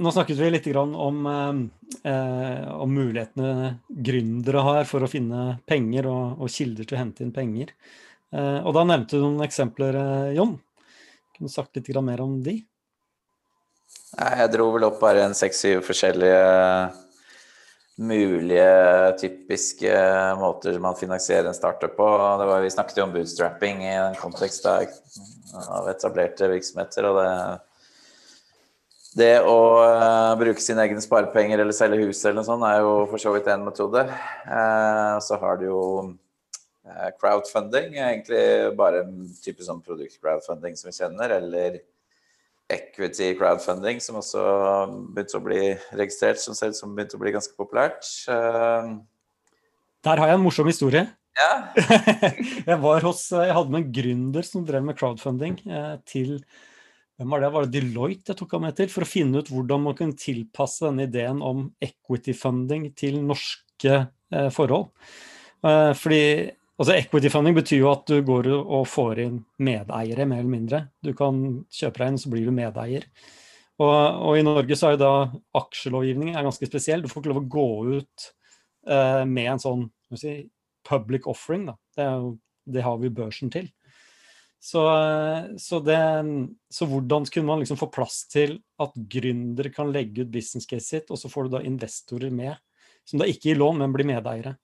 nå snakket vi litt om, eh, om mulighetene gründere har for å finne penger og, og kilder til å hente inn penger. Eh, og da nevnte du noen eksempler, eh, Jon. Kunne du sagt litt mer om de? Jeg dro vel opp bare en seks-syv forskjellige mulige, typiske måter man finansierer en startup på. Var, vi snakket jo om bootstrapping i den kontekst av etablerte virksomheter. og det det å uh, bruke sine egne sparepenger eller selge huset eller noe sånt er jo for så vidt en metode. Uh, så har du jo uh, crowdfunding, egentlig bare en type sånn produkt-crowdfunding som vi kjenner, eller equity crowdfunding, som også begynte å bli registrert, som ser ut som begynte å bli ganske populært. Der har jeg en morsom historie. Ja. jeg var hos, jeg hadde med en gründer som drev med crowdfunding til hvem var det? Var det Deloitte jeg tok ham til? For å finne ut hvordan man kunne tilpasse denne ideen om equity funding til norske eh, forhold. Eh, fordi altså equity funding betyr jo at du går og får inn medeiere, mer eller mindre. Du kan kjøpe deg inn, så blir du medeier. Og, og i Norge så er jo da aksjelovgivningen er ganske spesiell. Du får ikke lov å gå ut eh, med en sånn si, public offering. Da. Det, jo, det har vi børsen til. Så, så, det, så, hvordan kunne man liksom få plass til at gründere kan legge ut business case sitt, og så får du da investorer med, som da ikke gir lån, men blir medeiere.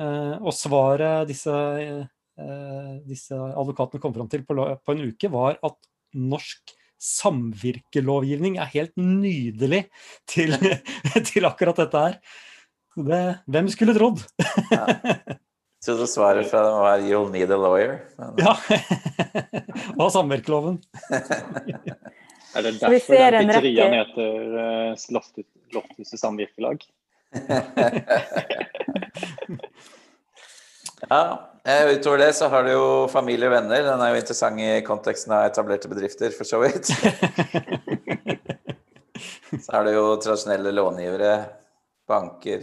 Eh, og svaret disse, eh, disse advokatene kom fram til på, på, en uke, var at norsk samvirkelovgivning er helt nydelig til, til akkurat dette her. Det, hvem skulle trodd? Ja. Så svaret fra dem var 'you'll need a lawyer'. Men... Ja. Og samvirkeloven. er det derfor den pizzeriaen heter uh, Lofthuset samvirkelag? ja. Eh, utover det så har du jo familie og venner. Den er jo interessant i konteksten av etablerte bedrifter, for så vidt. så er det jo tradisjonelle långivere, banker,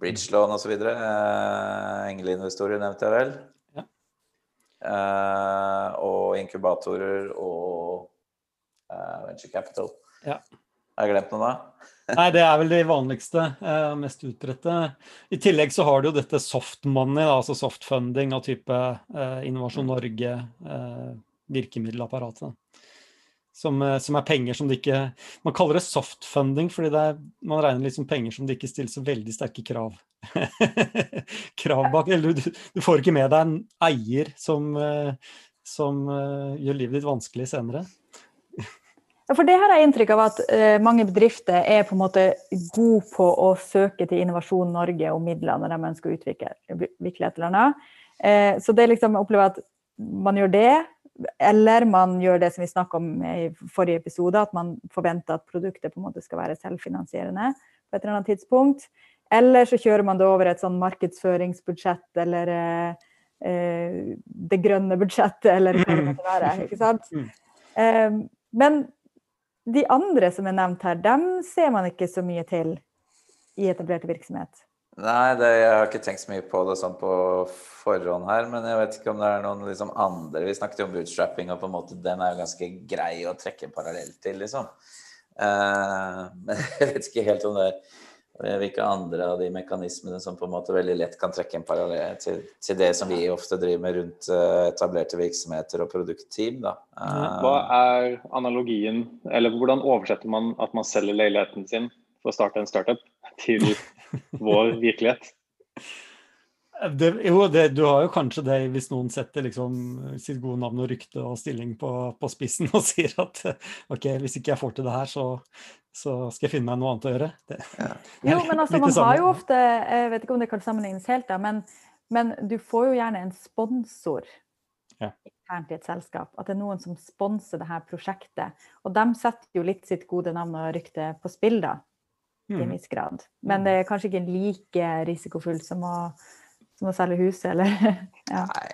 bridgelån osv. Uh, Engleinvestorer nevnte jeg vel. Ja. Uh, og inkubatorer og uh, venture capital. Ja. Har jeg glemt noe da? Nei, det er vel det vanligste, uh, mest utbredte. I tillegg så har du jo dette soft money, da, altså softfunding av type Innovasjon Norge, virkemiddelapparatet som, eh, som, er penger som det ikke Man kaller det softfunding, fordi det er, man regner liksom penger som det ikke stilles så veldig sterke krav krav bak. Eller du, du, får ikke med deg en eier som, eh, som uh, gjør livet ditt vanskelig senere. For det har jeg inntrykk av at uh, mange bedrifter er på en måte gode på å søke til Innovasjon Norge om midler når de ønsker å utvikle et eller annet. Uh, så det liksom, jeg opplever at man gjør det, eller man gjør det som vi snakket om i forrige episode, at man forventer at produktet på en måte skal være selvfinansierende på et eller annet tidspunkt. Eller så kjører man det over et sånn markedsføringsbudsjett eller eh, det grønne budsjettet, eller hva det måtte være. ikke sant? Eh, men de andre som er nevnt her, dem ser man ikke så mye til i etablerte virksomhet. Nei, det, jeg har ikke tenkt så mye på det sånn på forhånd her. Men jeg vet ikke om det er noen liksom andre Vi snakket jo om bootstrapping, og på en måte den er jo ganske grei å trekke en parallell til, liksom. Uh, men jeg vet ikke helt om det er hvilke andre av de mekanismene som på en måte veldig lett kan trekke en parallell til, til det som vi ofte driver med rundt uh, etablerte virksomheter og produktteam. Da. Uh, Hva er analogien, eller hvordan oversetter man at man selger leiligheten sin for å starte en startup, til vår virkelighet? Det, jo, det, du har jo kanskje det hvis noen setter liksom sitt gode navn og rykte og stilling på, på, spissen og sier at ok, hvis ikke jeg får til det her, så, så skal jeg finne meg noe annet å gjøre. Det, ja. Jo, men altså, man har jo ofte Jeg vet ikke om det kan sammenlignes helt, da, men, men du får jo gjerne en sponsor ja. internt i et selskap. At det er noen som sponser det her prosjektet. Og de setter jo litt sitt gode navn og rykte på spill, da i en mm. viss grad. Men det er kanskje ikke like risikofullt som å, som å selge huset, eller ja. Nei,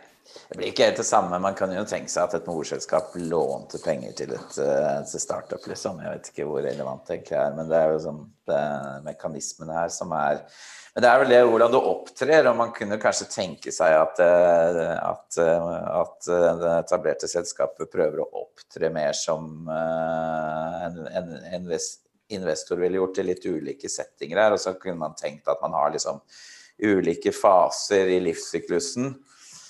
Det blir ikke helt det samme. Man kan jo tenke seg at et morselskap lånte penger til et uh, til startup, liksom. Jeg vet ikke hvor relevant det egentlig er, men det er jo sånn det mekanismene her som er Men det er vel det hvordan du opptrer, og man kunne kanskje tenke seg at, uh, at, uh, at det etablerte selskapet prøver å opptre mer som en, en, en investor ville gjort i litt ulike settinger her, og så kunne man tenkt at man har liksom ulike faser i livssyklusen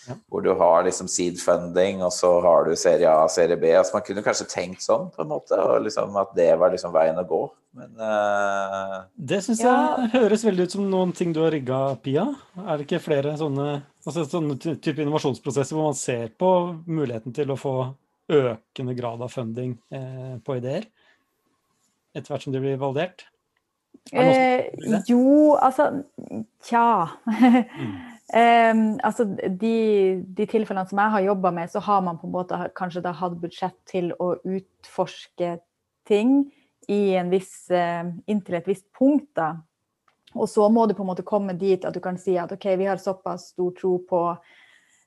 ja. Hvor du har liksom seed funding, og så har du serie A, og serie B. Altså Man kunne kanskje tenkt sånn, på en måte, og liksom at det var liksom veien å gå. Men uh... Det syns ja. jeg høres veldig ut som noen ting du har rigga, Pia. Er det ikke flere sånne, altså sånne type innovasjonsprosesser hvor man ser på muligheten til å få økende grad av funding eh, på ideer? Etter hvert som de blir validert? Eh, jo, altså Tja. mm. eh, altså de, de, tilfellene som jeg har jobba med, så har man på en måte kanskje da hatt budsjett til å utforske ting i en viss, eh, inntil et visst punkt. da. Og så må du på en måte komme dit at du kan si at OK, vi har såpass stor tro på,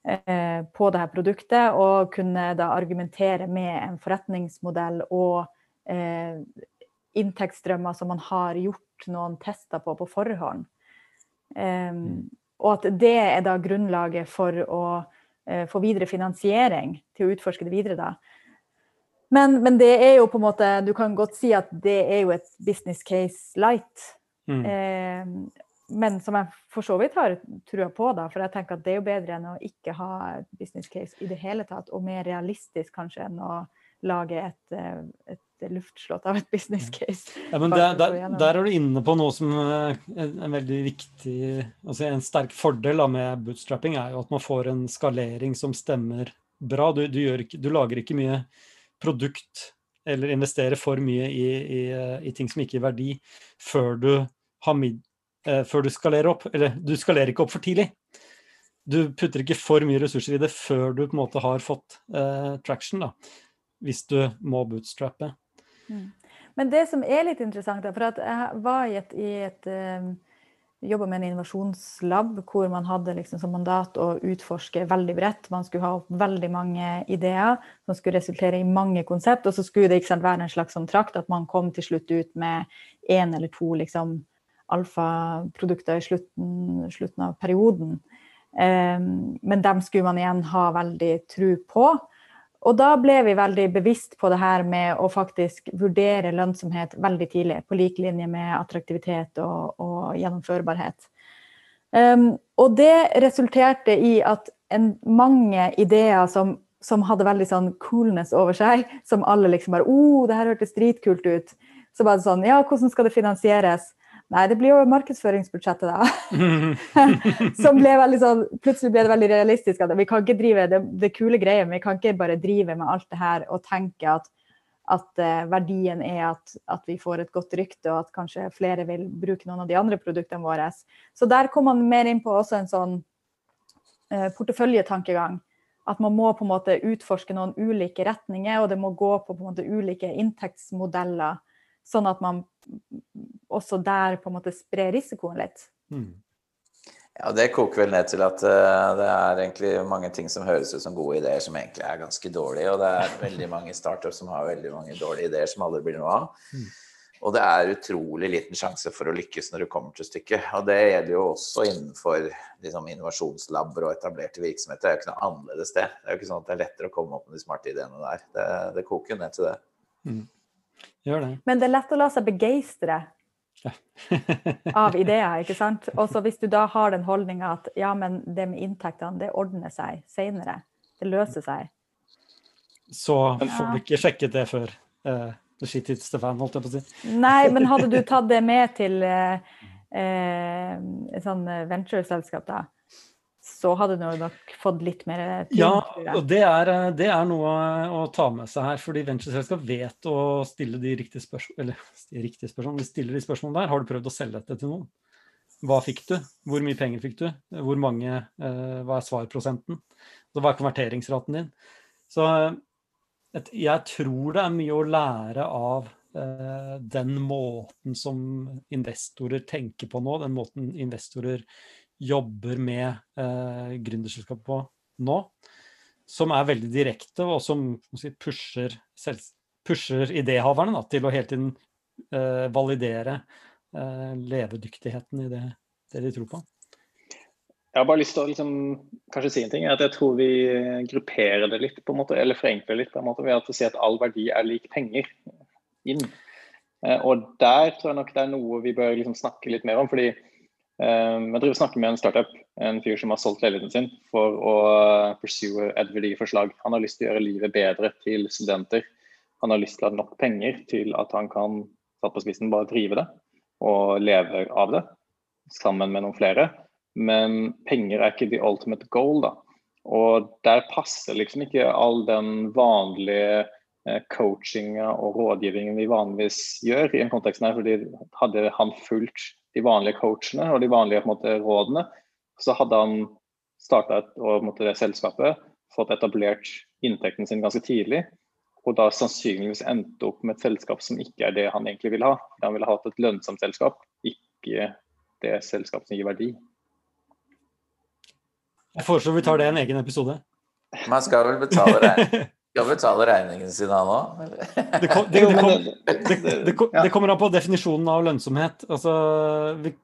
eh, på det her produktet, og kunne da argumentere med en forretningsmodell og uh, inntektsstrømmer som man har gjort noen tester på på forhånd. Um, og at det er da grunnlaget for å uh, få videre finansiering til å utforske det videre, da. Men, men, det er jo på en måte Du kan godt si at det er jo et business case light. Mm. Eh, men som jeg for så vidt har trua på, da, for jeg tenker at det er jo bedre enn å ikke ha et business case i det hele tatt, og mer realistisk kanskje enn å lage et, eh, et luftslott av et business case. Ja, men der, der, der, er du inne på noe som er en veldig viktig altså En sterk fordel med bootstrapping er jo at man får en skalering som stemmer bra. Du, du, ikke, du lager ikke mye produkt eller investerer for mye i, i, i ting som ikke gir verdi, før du, mid, eh, før du skalerer opp. Eller du skalerer ikke opp for tidlig. Du putter ikke for mye ressurser i det før du på en måte har fått eh, traction. da hvis du må bootstrappe. Mm. Men det som er litt interessant, for at jeg var i et, i et um, jobba med en innovasjonslab hvor man hadde liksom som mandat å utforske veldig bredt. Man skulle ha opp veldig mange ideer som skulle resultere i mange konsept. Og så skulle det sant, være en slags kontrakt at man kom til slutt ut med én eller to liksom, alfaprodukter i slutten, slutten, av perioden. Um, men dem skulle man igjen ha veldig tro på. Og da ble vi veldig bevisst på det her med å faktisk vurdere lønnsomhet veldig tidlig, på lik linje med attraktivitet og, og gjennomførbarhet. Um, og det resulterte i at en, mange ideer som, som, hadde veldig sånn coolness over seg, som alle liksom bare Å, oh, det her hørtes dritkult ut. Så var det sånn Ja, hvordan skal det finansieres? Nei, det blir jo markedsføringsbudsjettet, da. Som ble veldig sånn Plutselig ble det veldig realistisk at vi kan ikke drive det, det kule greier, vi kan ikke bare drive med alt det her og tenke at, at uh, verdien er at, at, vi får et godt rykte, og at kanskje flere vil bruke noen av de andre produktene våre. Så der kom man mer inn på også en sånn eh, porteføljetankegang. At man må på en måte utforske noen ulike retninger, og det må gå på, på måte ulike inntektsmodeller Sånn at man også der på en måte sprer risikoen litt. Mm. Ja, Det koker vel ned til at uh, det er egentlig mange ting som høres ut som gode ideer, som egentlig er ganske dårlige. Og det er veldig mange startups som har veldig mange dårlige ideer som aldri blir noe av. Mm. Og det er utrolig liten sjanse for å lykkes når du kommer til stykket. Og det gjelder jo også innenfor liksom, innovasjonslabber og etablerte virksomheter. Det er jo ikke noe annerledes det. Det er jo ikke sånn at det er lettere å komme opp med de smarte ideene der. Det, det koker jo ned til det. Mm. Gjør det. Men det er lett å la seg begeistre ja. av ideer, ikke sant. Og så hvis du da har den holdninga at ja, men det med inntektene, det ordner seg seinere. Det løser seg. Så får du ikke sjekket det før uh, the shit hits the fan, holdt jeg på å si. Nei, men hadde du tatt det med til uh, uh, et sånn ventureselskap, da? Så hadde du nok fått litt mer tid. Ja, og det er, det er, noe å ta med seg her. fordi ventureselskap vet å stille de riktige spørsmål, eller de riktige spørsmål, de stiller de spørsmålene der. Har du prøvd å selge dette til noen? Hva fikk du? Hvor mye penger fikk du? Hvor mange, eh, Hva er svarprosenten? Så hva er konverteringsraten din? Så et, jeg tror det er mye å lære av eh, den måten som investorer tenker på nå, den måten investorer jobber med eh, gründerselskap på nå, som er veldig direkte, og som si, pusher, selv, pusher idéhaverne da, til å hele tiden eh, validere eh, levedyktigheten i det, det, de tror på. Jeg har bare lyst til å liksom, kanskje si en ting. at Jeg tror vi grupperer det litt, på en måte, eller forenkler litt på en måte, ved at vi sier at all verdi er lik penger inn. Uh, og der tror jeg nok det er noe vi bør liksom, snakke litt mer om. fordi jeg driver og snakker med en startup, en fyr som har solgt leiligheten sin for å pursue et verdiforslag. Han har lyst til å gjøre livet bedre til studenter. Han har lyst til å ha nok penger til at han kan satt på spissen bare drive det og leve av det sammen med noen flere. Men penger er ikke the ultimate goal, da. Og der passer liksom ikke all den vanlige eh, coachinga og rådgivningen vi vanligvis gjør i en kontekst her. fordi hadde han fulgt de vanlige coachene og de vanlige måte, rådene, så hadde han starta det selskapet, fått etablert inntekten sin ganske tidlig, og da sannsynligvis endte opp med et selskap som ikke er det han egentlig vil ha. Han ville hatt et lønnsomt selskap, ikke det selskapet som gir verdi. Jeg foreslår vi tar det i en egen episode. Man skal vel betale det. Skal betale regningen sin han òg? Det, det, det, det, kommer an på definisjonen av lønnsomhet. Altså,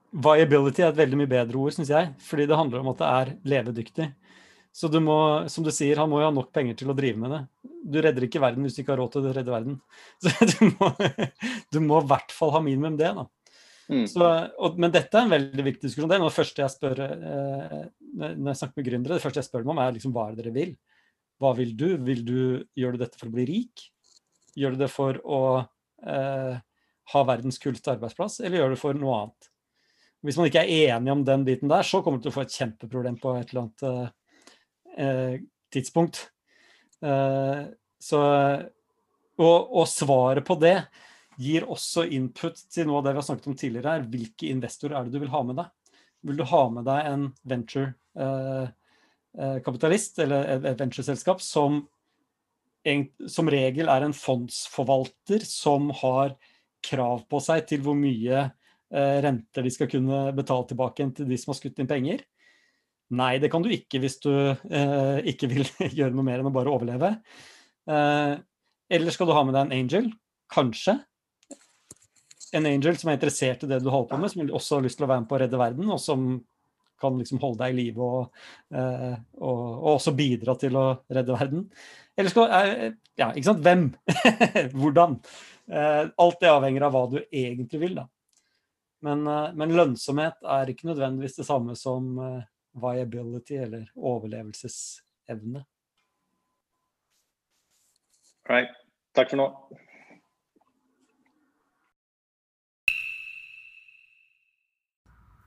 viability er et veldig mye bedre ord, syns jeg. Fordi det handler om at det er levedyktig. Så du må, som du sier, han må jo ha nok penger til å drive med det. Du redder ikke verden hvis du ikke har råd til å redde verden. Så du må, du må i hvert fall ha minimum det. da. Mm. Så, og, men dette er en veldig viktig diskusjon. Det er noe første jeg spør eh, når jeg snakker med gründere, det første jeg spør dem om, er liksom, hva er det dere vil? Hva vil du? Vil du gjøre dette for å bli rik? Gjør du det for å eh, ha verdens kuleste arbeidsplass, eller gjør du det for noe annet? Hvis man ikke er enig om den biten der, så kommer du til å få et kjempeproblem på et eller annet eh, tidspunkt. Eh, så, og, og, svaret på det gir også input til noe av det vi har snakket om tidligere her. Hvilke investorer er det du vil ha med deg? Vil du ha med deg en venture Eh, kapitalist eller et ventureselskap som som regel er en fondsforvalter som har krav på seg til hvor mye eh, renter de skal kunne betale tilbake til de som har skutt inn penger. Nei, det kan du ikke hvis du eh, ikke vil gjøre noe mer enn å bare overleve. Eh, eller skal du ha med deg en angel? Kanskje. En angel som er interessert i det du holder på med, som også har lyst til å være med på å redde verden, og som kan liksom holde deg i live og, eh, og, og, også bidra til å redde verden. Eller skal eh, Ja, ikke sant. Hvem? Hvordan? Eh, alt det avhenger av hva du egentlig vil, da. Men, men, lønnsomhet er ikke nødvendigvis det samme som viability eller overlevelsesevne. Right. Takk for nå.